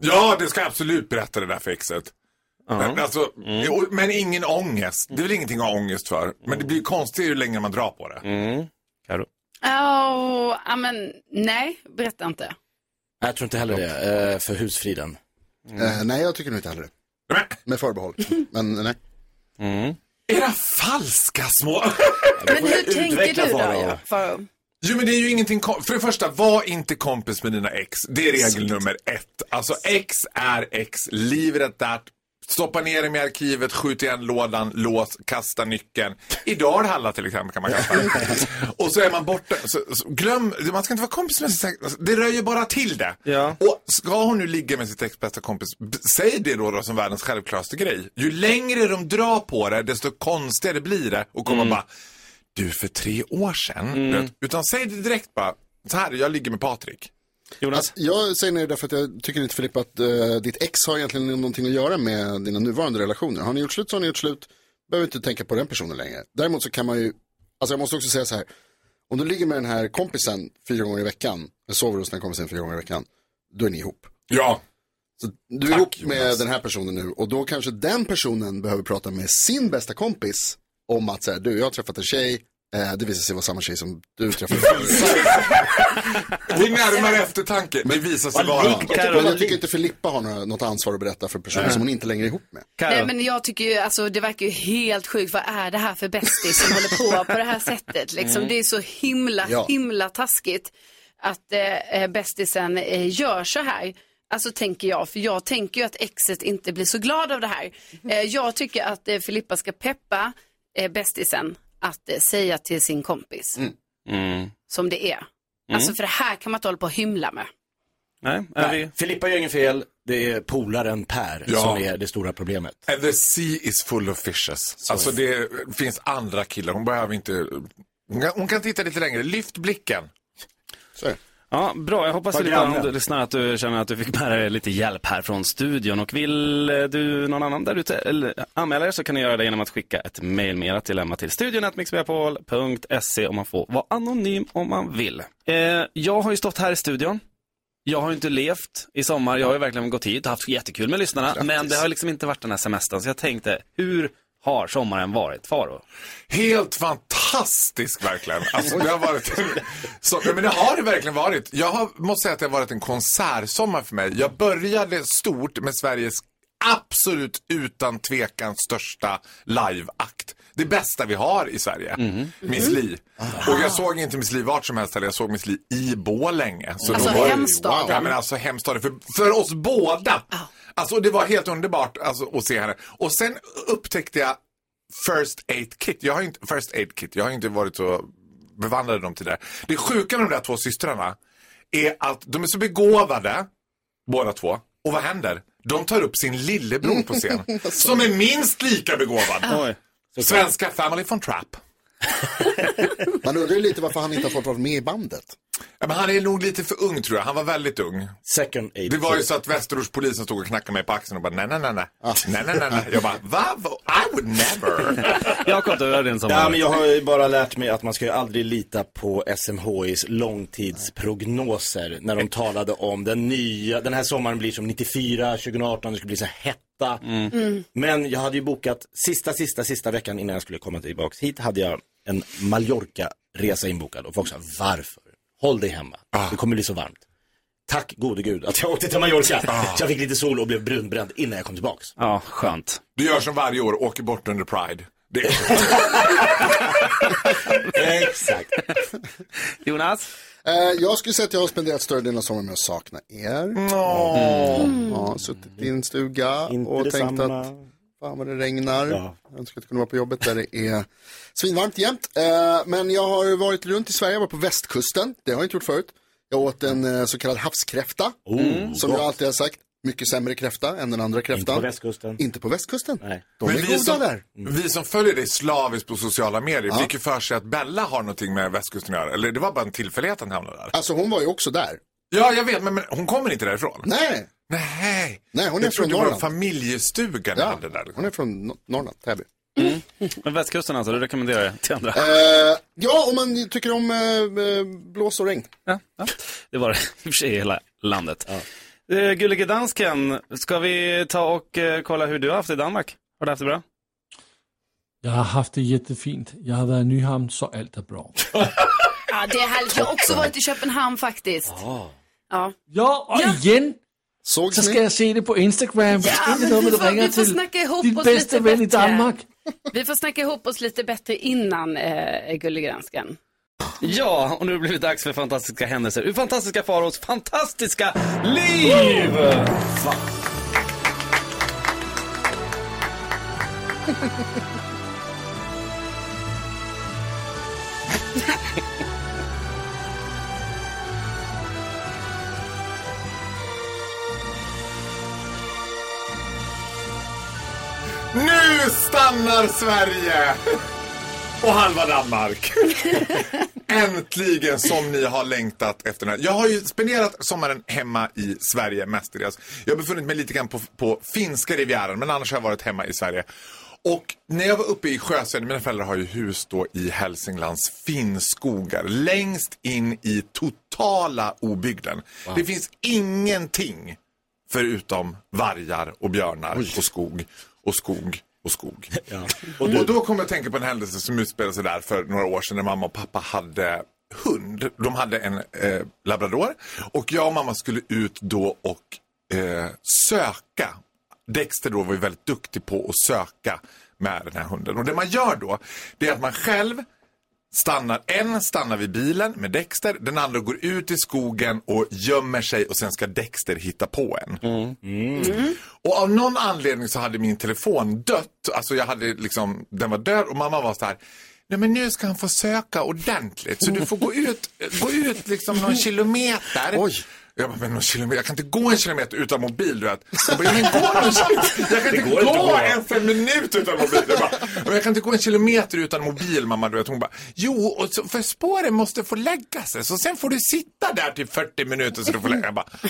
Ja, det ska jag absolut berätta det där för exet. Ja. Men, alltså, Mm. jo, men ingen ångest. Det är väl ingenting att ha ångest för. Men det blir konstigt ju längre man drar på det. Mm. Karo. Oh, ja, men nej, berätta inte. Jag tror inte heller det, eh, för husfriden. Eh, nej, jag tycker nog inte heller det. Med förbehåll. Men nej. Mm. Era falska små... Men hur tänker du då? Faro? Jo men det är ju ingenting, för det första, var inte kompis med dina ex. Det är regel nummer ett. Alltså ex är ex, it at that. Stoppa ner dem i arkivet, skjut igen lådan, lås, kasta nyckeln. I Dalhalla till exempel kan man kasta. [laughs] och så är man borta. Så, så, glöm, man ska inte vara kompis med sitt ex. Alltså, Det ju bara till det. Ja. Och ska hon nu ligga med sitt ex bästa kompis, säg det då, då som världens självklaraste grej. Ju längre de drar på det, desto konstigare blir det. Och komma bara, du för tre år sedan. Mm. Utan säg det direkt bara, så här, jag ligger med Patrik. Alltså, jag säger nej därför att jag tycker inte Filippa att eh, ditt ex har egentligen någonting att göra med dina nuvarande relationer. Har ni gjort slut så har ni gjort slut. Behöver inte tänka på den personen längre. Däremot så kan man ju, alltså jag måste också säga så här. Om du ligger med den här kompisen fyra gånger i veckan, eller sover hos den här kompisen fyra gånger i veckan, då är ni ihop. Ja. Så du är ihop med den här personen nu och då kanske den personen behöver prata med sin bästa kompis om att säga, du jag har träffat en tjej, eh, det visar sig vara samma tjej som du träffade förut. Vid närmare eftertanke, det visar sig vara. Men jag tycker inte Filippa har något ansvar att berätta för personer som hon inte längre är ihop med. Nej, men jag tycker ju, alltså det verkar ju helt sjukt. Vad är det här för bästis som håller på på det här sättet? Liksom, Mm. Det är så himla, Ja. himla taskigt att eh, eh, bästisen eh, gör så här. Alltså tänker jag, för jag tänker ju att exet inte blir så glad av det här. Eh, jag tycker att eh, Filippa ska peppa eh, bästisen att eh, säga till sin kompis Mm. som det är. Alltså för det här kan man inte hålla på och hymla med. Nej, Nej, Filippa gör inget fel, det är polaren Per Ja. som är det stora problemet. And the sea is full of fishes. Alltså det finns andra killar, hon behöver inte... Hon kan, hon kan titta lite längre, lyft blicken. Så. Ja, bra. Jag hoppas om du lyssnar att du känner att du fick med dig lite hjälp här från studion. Och vill eh, du någon annan där ute eller anmäla dig så kan du göra det genom att skicka ett mejl med ert dilemma till studion.mixmeapol.se om man får vara anonym om man vill. Eh, jag har ju stått här i studion. Jag har ju inte levt i sommar. Jag har ju verkligen gått hit och haft jättekul med lyssnarna. Men det har liksom inte varit den här semestern. Så jag tänkte, hur har sommaren varit, Faro? Helt fantastisk verkligen. Alltså det har varit en, så, men det har det verkligen varit. Jag har, måste säga att det har varit en konsertsommar för mig. Jag började stort med Sveriges absolut utan tvekan största liveakt. Det bästa vi har i Sverige. Miss Li. Och jag såg inte Miss Li vart som helst heller. Jag såg Miss Li i Borlänge. Så Alltså hemstaden. Ja men alltså hemstaden för, för oss båda. Alltså det var helt underbart alltså, att se henne. Och sen upptäckte jag First Aid Kit. Jag har inte, First Aid Kit. Jag har inte varit så bevandrad i dem till det. Det sjuka med de där två systrarna är att de är så begåvade, båda två. Och vad händer? De tar upp sin lillebror på scen. [laughs] som är minst lika begåvad. Svenska Family von Trapp. [laughs] Man undrar ju lite varför han inte har fått vara med i bandet. Ja, men han är nog lite för ung tror jag. Han var väldigt ung. Second aid. Det var ju så att Västerortspolisen stod och knackade mig på axeln och bara nej, nej, nej, nej. Nej, nej, nej, nej. Jag bara, va? I would never. [laughs] Jakob, du är din som Ja, men jag har ju bara lärt mig att man ska ju aldrig lita på SMHIs långtidsprognoser när de talade om den nya, den här sommaren blir som 94, 2018, det ska bli så här hetta. Mm. Men jag hade ju bokat sista, sista, sista veckan innan jag skulle komma tillbaks hit hade jag en Mallorca-resa inbokad och folk sa varför? Håll dig hemma, det kommer bli så varmt. Tack gode gud att jag åkte till Mallorca. Så jag fick lite sol och blev brunbränd innan jag kom tillbaks. Ja, skönt. Du gör som varje år, åker bort under Pride. Det är... [laughs] Exakt. Jonas? Eh, jag skulle säga att jag har spenderat större delen av sommaren med att sakna er. Mm. Ja, suttit i en stuga Inte och tänkt att fan vad det regnar. Ja. Jag önskar att jag kunde vara på jobbet där det är svinvarmt jämt. Eh, men jag har varit runt i Sverige, jag var på västkusten. Det har jag inte gjort förut. Jag åt en eh, så kallad havskräfta. Oh, som gott. jag alltid har sagt. Mycket sämre kräfta än den andra kräftan. Inte på västkusten. Inte på västkusten. Nej. De Men är vi goda som, där. vi som följer dig slaviskt på sociala medier Ja. fick ju för sig att Bella har någonting med västkusten att göra. Eller det var bara en tillfällighet att han hamnade där. Alltså hon var ju också där. Ja, jag vet, men, men hon kommer inte därifrån. Nej, Nej. Nej hon är jag från trodde det var en Norrland. familjestuga Ja, hade där. hon är från Nor- Norrland, Täby. Men västkusten alltså, du rekommenderar det till andra? Eh, ja, om man tycker om eh, eh, blås och regn. Ja, ja. Det var det i och för sig i hela landet. Eh, Gullige dansken, ska vi ta och eh, kolla hur du har haft det i Danmark? Har du haft det bra? Jag har haft det jättefint. Jag har varit i Nyhamn så allt är bra. [laughs] Ja, det är härligt. Jag har också varit i Köpenhamn faktiskt. Ja. Ja, och igen Sågs så ni? ska jag se det på Instagram. Ja, inte men något vi får- vi får till snacka ihop din oss bästa lite vän i bättre. Danmark. Vi får snacka ihop oss lite bättre innan eh, Gullegransken. Ja, och nu blir det dags för fantastiska händelser ur fantastiska Faraos fantastiska liv! Fan. Nu stannar Sverige! Och halva Danmark. [laughs] Äntligen som ni har längtat efter den här. Jag har ju spenderat sommaren hemma i Sverige mestadels. Jag har befunnit mig lite grann på, på finska rivieran men annars har jag varit hemma i Sverige. Och när jag var uppe i Sjösön, mina föräldrar har ju hus då i Hälsinglands finnskogar. Längst in i totala obygden. Det finns ingenting förutom vargar och björnar och skog och skog och skog. [laughs] Och, då kommer jag att tänka på en händelse som utspelade sig där för några år sedan när mamma och pappa hade hund. De hade en eh, labrador och jag och mamma skulle ut då och eh, söka. Dexter då var ju väldigt duktig på att söka med den här hunden. Och det man gör då, det är att man själv stannar, en stannar vid bilen med Dexter, den andra går ut i skogen och gömmer sig och sen ska Dexter hitta på en. Och av någon anledning så hade min telefon dött, alltså jag hade liksom, den var död och mamma var så här Nej men nu ska han få söka ordentligt så du får gå ut, gå ut liksom någon kilometer. Oj. Jag bara, men någon kilometer, jag kan inte gå en kilometer utan mobil du vet. Jag bara, men gå kilometer. [laughs] Jag kan inte inte gå ens en minut utan mobil. Jag, bara, jag kan inte gå en kilometer utan mobil mamma. Du vet. Hon bara, jo, och så, för spåren måste få lägga sig. Så sen får du sitta där till 40 minuter så du får lägga Jag bara, [laughs]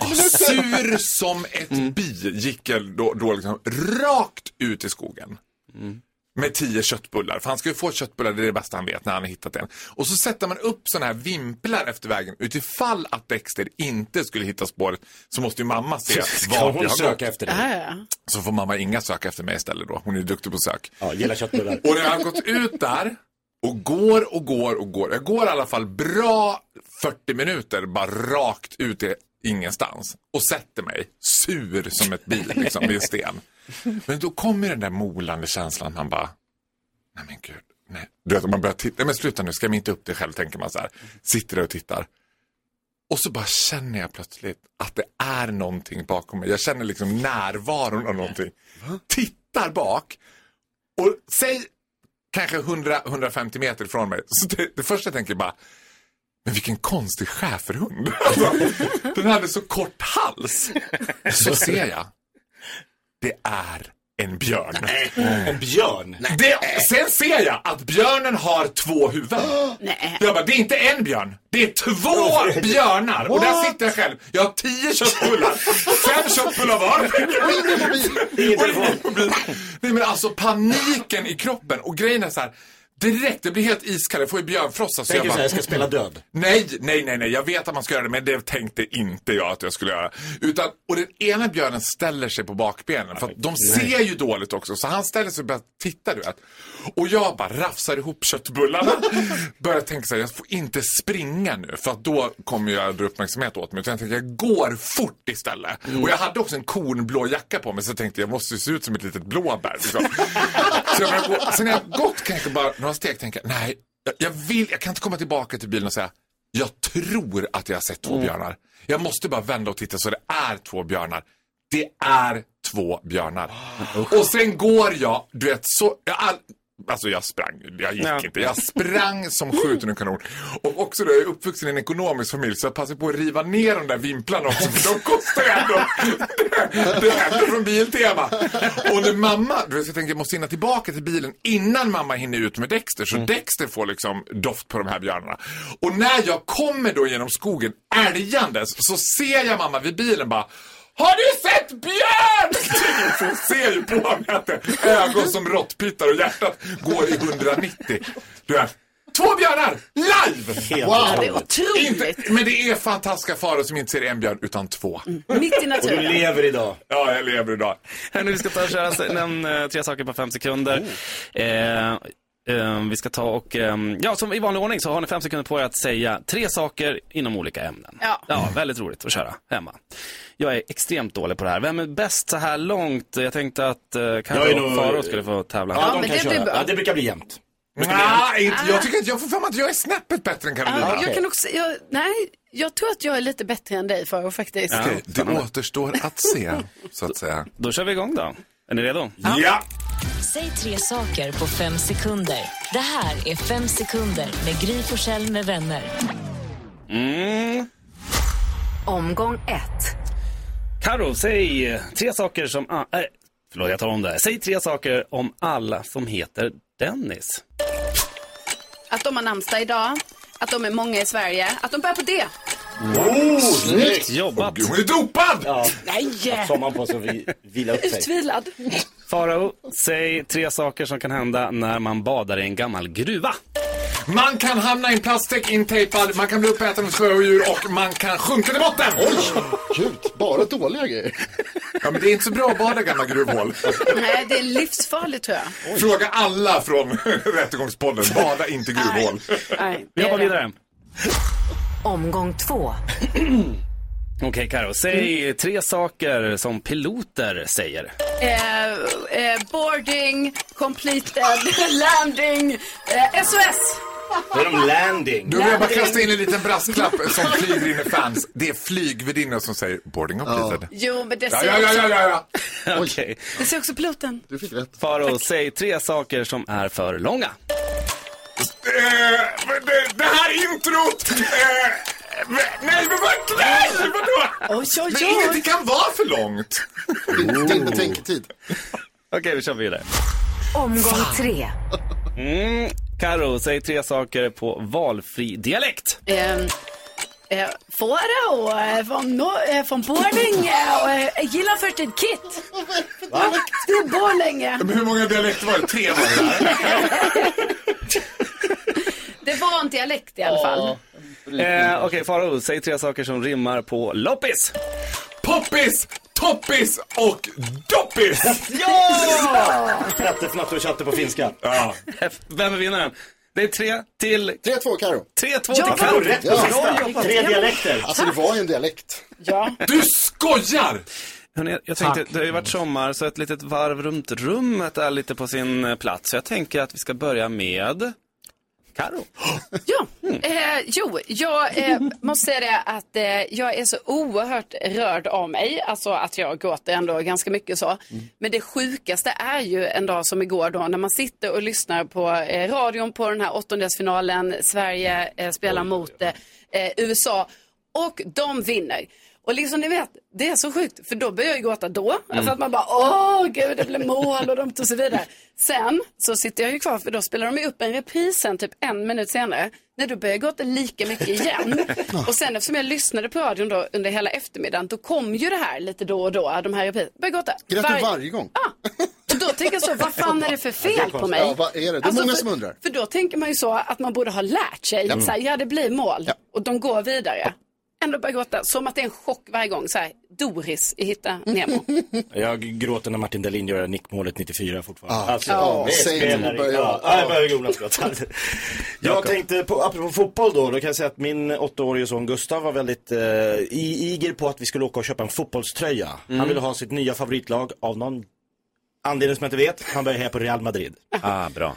åh, sur som ett bi gick jag då, då liksom rakt ut i skogen. Med tio köttbullar. För han ska ju få köttbullar, det är det bästa han vet när han har hittat en. Och så sätter man upp sådana här vimplar efter vägen. Utifall att Dexter inte skulle hitta spåret så måste ju mamma se [laughs] vart hon jag söka gått. efter dig? Så får mamma Inga söka efter mig istället då. Hon är ju duktig på sök. Ja, gillar köttbullar. Och när jag har gått ut där och går och går och går. Jag går i alla fall bra 40 minuter bara rakt ut i ingenstans. Och sätter mig sur som ett bil liksom vid en sten. [laughs] Men då kommer den där molande känslan. Man bara, nej men gud. Nej. Du vet, man börjar titta. Nej, men sluta nu, skräm inte upp dig själv, tänker man så här. Sitter där och tittar. Och så bara känner jag plötsligt att det är någonting bakom mig. Jag känner liksom närvaron av någonting. Tittar bak och säg kanske 100-150 meter ifrån mig. Så det, det första jag tänker bara, men vilken konstig schäferhund. [laughs] Alltså, den hade så kort hals. Så ser jag, det är en björn. En björn? Det, sen ser jag att björnen har två huvuden. Nej. Jag bara, det är inte en björn. Det är två björnar. Och där sitter jag själv. Jag har tio köttbullar. Fem köttbullar var. [laughs] Och ingen mobil. Ingen mobil. Nej men alltså paniken i kroppen. Och grejen är så här. Direkt, det blir helt iskallt. Jag får ju björnfrossa. Så Tänker jag här, jag ska spela död. Nej, nej, nej, nej. Jag vet att man ska göra det, men det tänkte inte jag att jag skulle göra. Utan, och den ena björnen ställer sig på bakbenen, för att de ser ju dåligt också. Så han ställer sig och börjar titta, du vet. Och jag bara rafsar ihop köttbullarna. Börjar tänka så här, jag får inte springa nu, för att då kommer jag dra uppmärksamhet åt mig. Så jag tänkte, jag går fort istället. Och jag hade också en kornblå jacka på mig, så jag tänkte, jag måste se ut som ett litet blåbär. Liksom. Så jag gå. Sen när jag gått kanske bara några steg tänker jag, nej, jag, jag vill, jag kan inte komma tillbaka till bilen och säga, jag tror att jag har sett två björnar. Jag måste bara vända och titta så det är två björnar. Det är två björnar. Och sen går jag, du vet, så, jag, all, alltså jag sprang, jag gick Ja. inte, jag sprang som skjuten ur kanon. Och också då, jag är uppvuxen i en ekonomisk familj så jag passar på att riva ner de där vimplarna också för de kostar ju ändå. Det, det hände från Biltema. Och när mamma, du vet, jag tänker jag måste hinna tillbaka till bilen innan mamma hinner ut med Dexter. Så Dexter får liksom doft på de här björnarna. Och när jag kommer då genom skogen älgandes så ser jag mamma vid bilen bara har du sett björn? [laughs] Hon ser ju på mig att det är ögon som råttpittar och hjärtat går i 190. Du vet, två björnar live! Ja, det är otroligt. Inte, men det är fantastiska faror som inte ser en björn utan två. Mitt i Och du naturen. lever idag. Ja, jag lever idag. Hörni, vi ska ta och köra nämn eh, tre saker på fem sekunder. Eh, eh, vi ska ta och, eh, ja som i vanlig ordning så har ni fem sekunder på er att säga tre saker inom olika ämnen. Ja. Ja, väldigt roligt att köra hemma. Jag är extremt dålig på det här. Vem är bäst så här långt? Jag tänkte att eh, Carro nog- och Faro skulle få tävla. Ja, de men kan det blir köra. bra. Ja, det brukar bli jämnt. Nej, inte, jag tycker att jag får för mig att jag är snäppet bättre än Carolina. Ja, jag kan också, jag, nej, jag tror att jag är lite bättre än dig för faktiskt. Ja. Okej, det återstår att se, så att säga. Då kör vi igång då. Är ni redo? Ja! Säg tre saker på fem sekunder. Det här är Fem sekunder med Gry Forssell med vänner. Mm. Omgång ett. Karo, säg tre saker som... Ah, äh, förlåt, jag tar om det. Säg tre saker om alla som heter Dennis. Att de har namnsdag idag, att de är många i Sverige, att de börjar på det. Oh, snyggt! Jobbat. Gud, hon är dopad! Ja, Nej! sommaren på sig att vi, vila upp sig. Utvilad. Farao, säg tre saker som kan hända när man badar i en gammal gruva. Man kan hamna i en plastsäck intejpad, man kan bli uppäten av sjödjur och man kan sjunka till botten. Oj, gud, bara dåliga grejer. Ja, men det är inte så bra att bada gamla gruvhål. Nej, det är livsfarligt tror jag. Fråga alla från Rättegångspodden, bada inte gruvhål. Nej, Vi det är hoppar vidare. Omgång två. Okej, Karo, säg tre saker som piloter säger. Eh, eh, boarding, completed, [laughs] landing, eh, SOS. Då är de landing. Då vill jag bara kasta in en liten brasklapp [laughs] som flyger in i fans. Det är flygvärdinnor som säger boarding completed. Jo, men det Ja, ser, ja, ja, ja, ja, ja. [laughs] Okej. det ser också piloten. Du fick rätt. Farao, säg tre saker som är för långa. Eh, det, det här introt! Men- nej, men vad, nej, vadå? Oj, oj, Men oj. ingenting kan vara för långt. Din, din betänketid. Okej, vi kör vidare. Omgång tre. Mm. Karo, säg tre saker på valfri dialekt. Eh, eh, Fåra och eh, från, no, eh, från Borlänge och eh, gillar först ett kit. Det är Borlänge. Men hur många dialekter var det? Tre var det. [laughs] Det var en dialekt i alla fall. Eh, Okej, Farao, säg tre saker som rimmar på loppis. Poppis, toppis och doppis! Knatte, fnatte och tjatte på finska. Ja. [laughs] Vem är vinnaren? Det är tre till... 3-2 Karo. 3-2 Ja, till Karo, rätt Ja. Tre dialekter. Alltså det var ju en dialekt. Ja. Du skojar! Hörrni, jag tänkte, det har ju varit sommar så ett litet varv runt rummet är lite på sin eh, plats. Så jag tänker att vi ska börja med Karo. Eh, jo, jag eh, måste säga det att eh, jag är så oerhört rörd av mig. Alltså att jag gråter ändå ganska mycket så. Men det sjukaste är ju en dag som igår då när man sitter och lyssnar på eh, radion på den här åttondelsfinalen. Sverige eh, spelar mot eh, USA och de vinner. Och liksom ni vet, det är så sjukt för då börjar jag ju gråta då. Mm. För att man bara, åh gud det blev mål och de tog sig vidare. Sen så sitter jag ju kvar för då spelar de ju upp en repris sen typ en minut senare. När då börjar jag gråta lika mycket igen. [laughs] och sen eftersom jag lyssnade på radion då under hela eftermiddagen då kom ju det här lite då och då, de här repriserna. Började gråta. Grät du Varje- gång? Och då tänker jag så, vad fan är det för Ja, det fel på mig? Ja, vad är det? Det är Alltså, många för, som undrar. För då tänker man ju så att man borde ha lärt sig. Ja. Så här, ja, det blir mål och de går vidare. Ändå börjar gråta, som att det är en chock varje gång. Så här, Doris i Hitta Nemo. [laughs] Jag gråter när Martin Dahlin gör nickmålet 94 fortfarande. Alltså, är säg inte spelare- börjar jag- ja, ja, jag börjar gråta. [laughs] Jag tänkte, på, apropå fotboll då, då kan jag säga att min åttaårige son Gustav var väldigt eh, iger på att vi skulle åka och köpa en fotbollströja. Mm. Han ville ha sitt nya favoritlag av någon anledning som jag inte vet. Han börjar heja på Real Madrid. Ah, bra.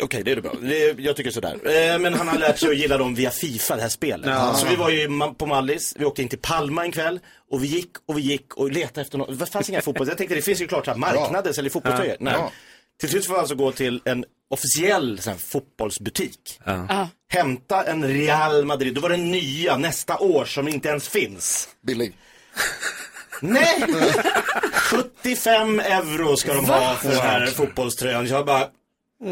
Okej, det är det bra. Det, jag tycker sådär. Eh, men han har lärt sig att gilla dem via Fifa, det här spelet. Ja. Så vi var ju på Mallis, vi åkte in till Palma en kväll och vi gick och vi gick och letade efter något. Det fanns inga fotboll. Jag tänkte det finns ju klart så här marknader säljer fotbollströjor. Ja. Nej. Ja. Till slut får vi alltså gå till en officiell så här, fotbollsbutik. Hämta en Real Madrid, då var det nya nästa år som inte ens finns. Billig. Nej! [laughs] 75 euro ska de ha för den här fotbollströjan. Jag bara,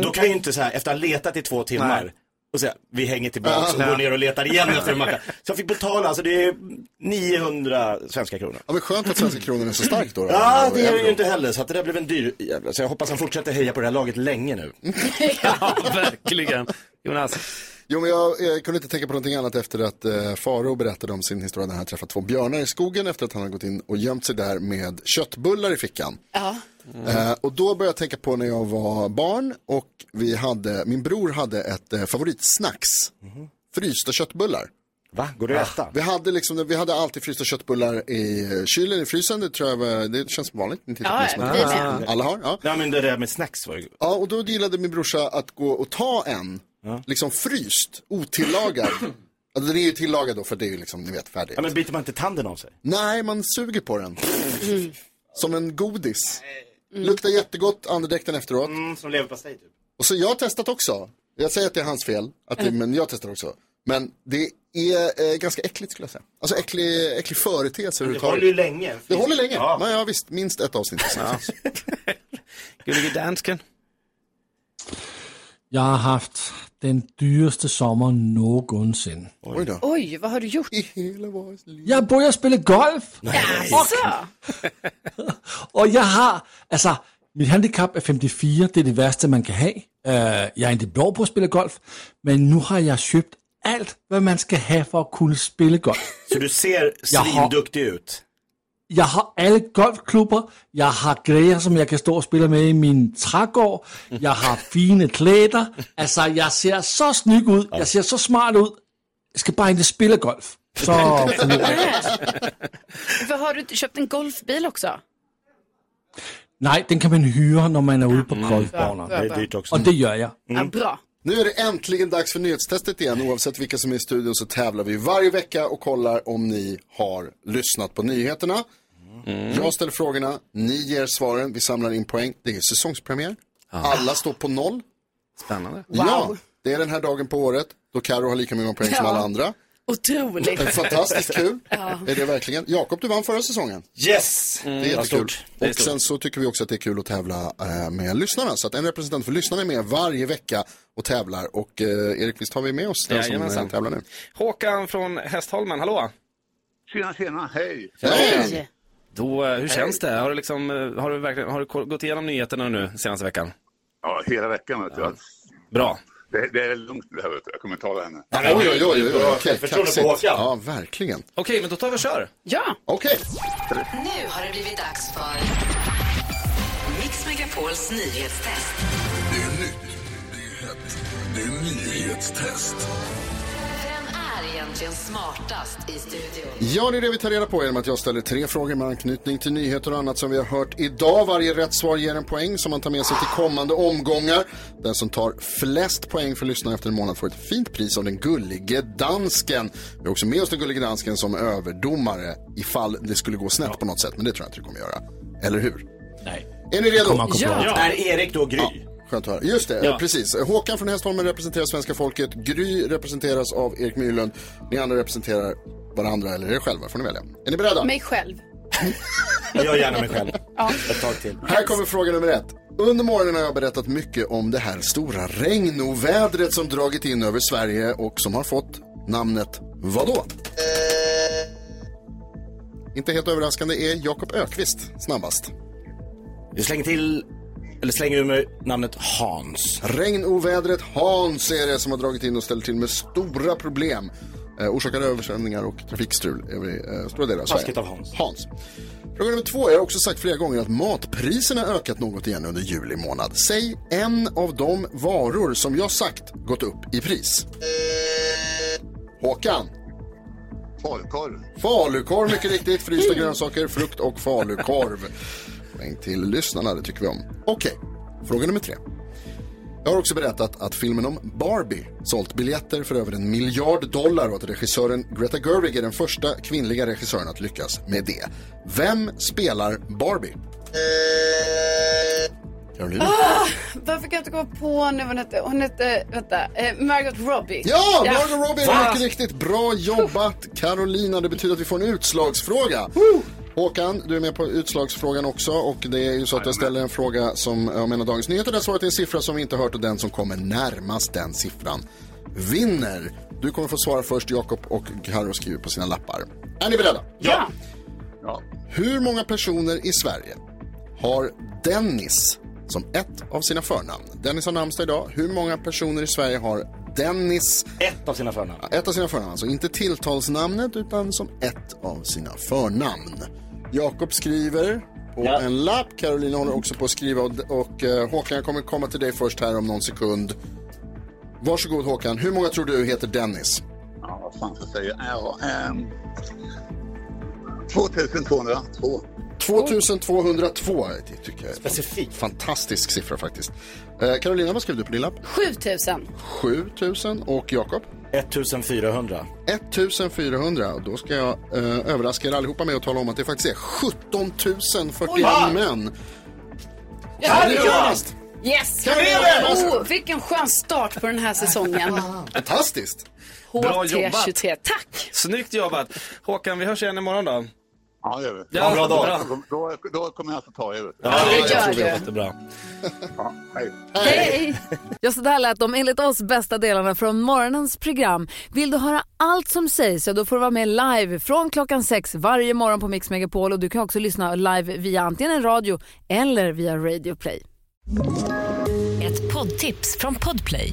då kan ju inte så här, efter att ha letat i två timmar Nej. och säga, vi hänger tillbaka och går ner och letar igen efter en macka. [laughs] Så jag fick betala, alltså det är 900 svenska kronor. Ja, men skönt att svenska kronan är så stark då. då. Ja, det är euro. ju inte heller, så att det där blev en dyr jävla. Så jag hoppas han fortsätter heja på det här laget länge nu. [laughs] ja, verkligen. Jonas. Jo, men jag, eh, kunde inte tänka på någonting annat efter att eh, Faro berättade om sin historia när han träffat två björnar i skogen efter att han har gått in och gömt sig där med köttbullar i fickan. Ja. Eh, och då började jag tänka på när jag var barn och vi hade, min bror hade ett eh, favoritsnacks. Frysta köttbullar. Va? Går det att äta? Vi hade, liksom, vi hade alltid frysta köttbullar i kylen, i frysen. Det tror jag var, det känns vanligt. Ni Ja, som med. Alla har, ja. Ja, men det där med snacks var ju... Ja, och då gillade min brorsa att gå och ta en, liksom fryst, otillagad. Alltså den är ju tillagad då för det är ju liksom, ni vet, färdigt. Ja, men biter man inte tanden av sig? Nej, man suger på den. Som en godis. Luktar jättegott, andedräkten efteråt. Mm, som leverpastej typ. Och så jag har testat också. Jag säger att det är hans fel, att det, men jag testar också. Men det är eh, ganska äckligt skulle jag säga. Alltså äcklig, äcklig företeelse Det överhuvudtaget. håller ju länge. Det håller länge. Ja. Ja. ja, visst, minst ett avsnitt. [laughs] Gullige dansken. Jag har haft den dyraste sommar någonsin. Oj då. Oj, vad har du gjort? I hela vår Jag har börjat spela golf. Jaså? Och [laughs] jag har, alltså, mitt handikapp är 54, det är det värsta man kan ha. Uh, jag är inte bra på att spela golf, men nu har jag köpt allt vad man ska ha för att kunna spela golf. Så du ser Jag har- svinduktig ut? Jag har alla golfklubbar, jag har grejer som jag kan stå och spela med i min trädgård, jag har fina kläder, alltså jag ser så snygg ut, jag ser så smart ut. Jag ska bara inte spela golf. Så. [laughs] För har du köpt en golfbil också? Nej, den kan man hyra när man är ute på bra, bra. Dyrt också. Och det gör jag. Ja, bra. Nu är det äntligen dags för nyhetstestet igen. Oavsett vilka som är i studion så tävlar vi varje vecka och kollar om ni har lyssnat på nyheterna. Jag ställer frågorna, ni ger svaren, vi samlar in poäng. Det är säsongspremiär. Alla står på noll. Spännande. Ja, det är den här dagen på året då Karo har lika många poäng som Ja. alla andra. Otroligt. Fantastiskt kul. [laughs] Ja. Är det verkligen. Jakob, du vann förra säsongen. Yes! Det är vad jättekul. stort. Det är Och sen så tycker vi också att det är kul att tävla eh, med lyssnarna. Så att en representant för lyssnarna är med varje vecka och tävlar. Och eh, Erik, visst har vi med oss den som Jajamensan. eh, tävlar nu? Håkan från Hästholmen, hallå. Tjena, tjena, hej. Hej! Då, eh, hur känns det? Har du, liksom, eh, har, du verkligen, har du gått igenom nyheterna nu senaste veckan? Ja, hela veckan vet du. Bra. Det, det är lugnt det här vet du. Jag kommer ta det henne. Oj, oj, oj, oj, oj. okej, Förtroende på kaxigt. Håkan. Ja, verkligen. Okej, men då tar vi och kör. Ja. Okej. Nu har det blivit dags för Mix Megapols nyhetstest. Det är nytt, det är hett, det är nyhetstest. Egentligen smartast i studion? Ja, det är det vi tar reda på genom att jag ställer tre frågor med anknytning till nyheter och annat som vi har hört idag. Varje rätt svar ger en poäng som man tar med sig till kommande omgångar. Den som tar flest poäng för lyssnarna efter en månad får ett fint pris av den gullige dansken. Vi har också med oss den gullige dansken som överdomare ifall det skulle gå snett på något sätt. Men det tror jag inte det kommer göra. Eller hur? Nej. Är ni redo? Bra. Är Erik då Gry? Ja, skönt att höra. Just det, Ja. precis. Håkan från Hästholmen representerar svenska folket. Gry representeras av Erik Myrlund. Ni andra representerar varandra eller er själva, får ni välja. Är ni beredda? Mig själv. [laughs] Jag gör gärna mig själv. Ett tag till. Här kommer fråga nummer ett. Under morgonen har jag berättat mycket om det här stora regnovädret som dragit in över Sverige och som har fått namnet vadå? Inte helt överraskande är Jakob Ökvist snabbast. Vi slänger till, eller slänger ur med namnet Hans. Regnovädret Hans är det som har dragit in och ställt till med stora problem. Eh, orsakar översvämningar och trafikstrul över eh, stora delar av Sverige. Taskigt av Hans. Hans. Fråga nummer två. Jag har också sagt flera gånger att matpriserna ökat något igen under juli månad. Säg en av de varor som jag sagt gått upp i pris. Håkan. Falukorv. Falukorv, mycket riktigt. Frysta grönsaker, frukt och falukorv. [laughs] Poäng till lyssnarna, det tycker vi om. Okej, fråga nummer tre. Jag har också berättat att filmen om Barbie sålt biljetter för över en miljard dollar och att regissören Greta Gerwig är den första kvinnliga regissören att lyckas med det. Vem spelar Barbie? Carolina? Ah, varför kan jag inte komma på nu vad hon hette? Hon hette, vänta, eh, Margot Robbie. Ja, Margot Robbie, mycket riktigt. Bra jobbat Carolina. Det betyder att vi får en utslagsfråga. Håkan, du är med på utslagsfrågan också och det är ju så att jag ställer en fråga som om en av Dagens Nyheter där svaret är en siffra som vi inte hört och den som kommer närmast den siffran vinner. Du kommer få svara först, Jakob och Carro skriver på sina lappar. Är ni beredda? Ja. Ja. Hur många personer i Sverige har Dennis som ett av sina förnamn? Dennis har namnsdag idag. Hur många personer i Sverige har Dennis Ett av sina förnamn. Ja, Ett av sina förnamn, alltså inte tilltalsnamnet utan som ett av sina förnamn. Jakob skriver på Ja. en lapp, Carolina håller också på att skriva och, och eh, Håkan jag kommer komma till dig först här om någon sekund. Varsågod Håkan, hur många tror du heter Dennis? Ja, vad fan ska jag säga? Ja, ehm, 2202. 2202, det tycker jag Specifikt. fantastisk siffra faktiskt. Eh, Carolina, vad skrev du på din lapp? 7000. 7000 och Jakob? 1400. 1400. Då ska jag eh, överraska er allihopa med att tala om att det faktiskt är 17 041 Oj. män. Ja, det är mest. Yes! Kan? Oh, vilken skön start på den här säsongen. [laughs] Fantastiskt. Bra jobbat. HT23, tack! Snyggt jobbat. Håkan, vi hörs igen imorgon då. Ja, det gör vi. Ja, bra dag. Då, då kommer jag att ta er. Ja, det jag tror det låter bra. Ja, hej. Hej! Ja, så där lät de enligt oss bästa delarna från morgonens program. Vill du höra allt som sägs så då får du vara med live från klockan sex varje morgon på Mix Megapol och du kan också lyssna live via antingen en radio eller via Radio Play. Ett poddtips från Podplay.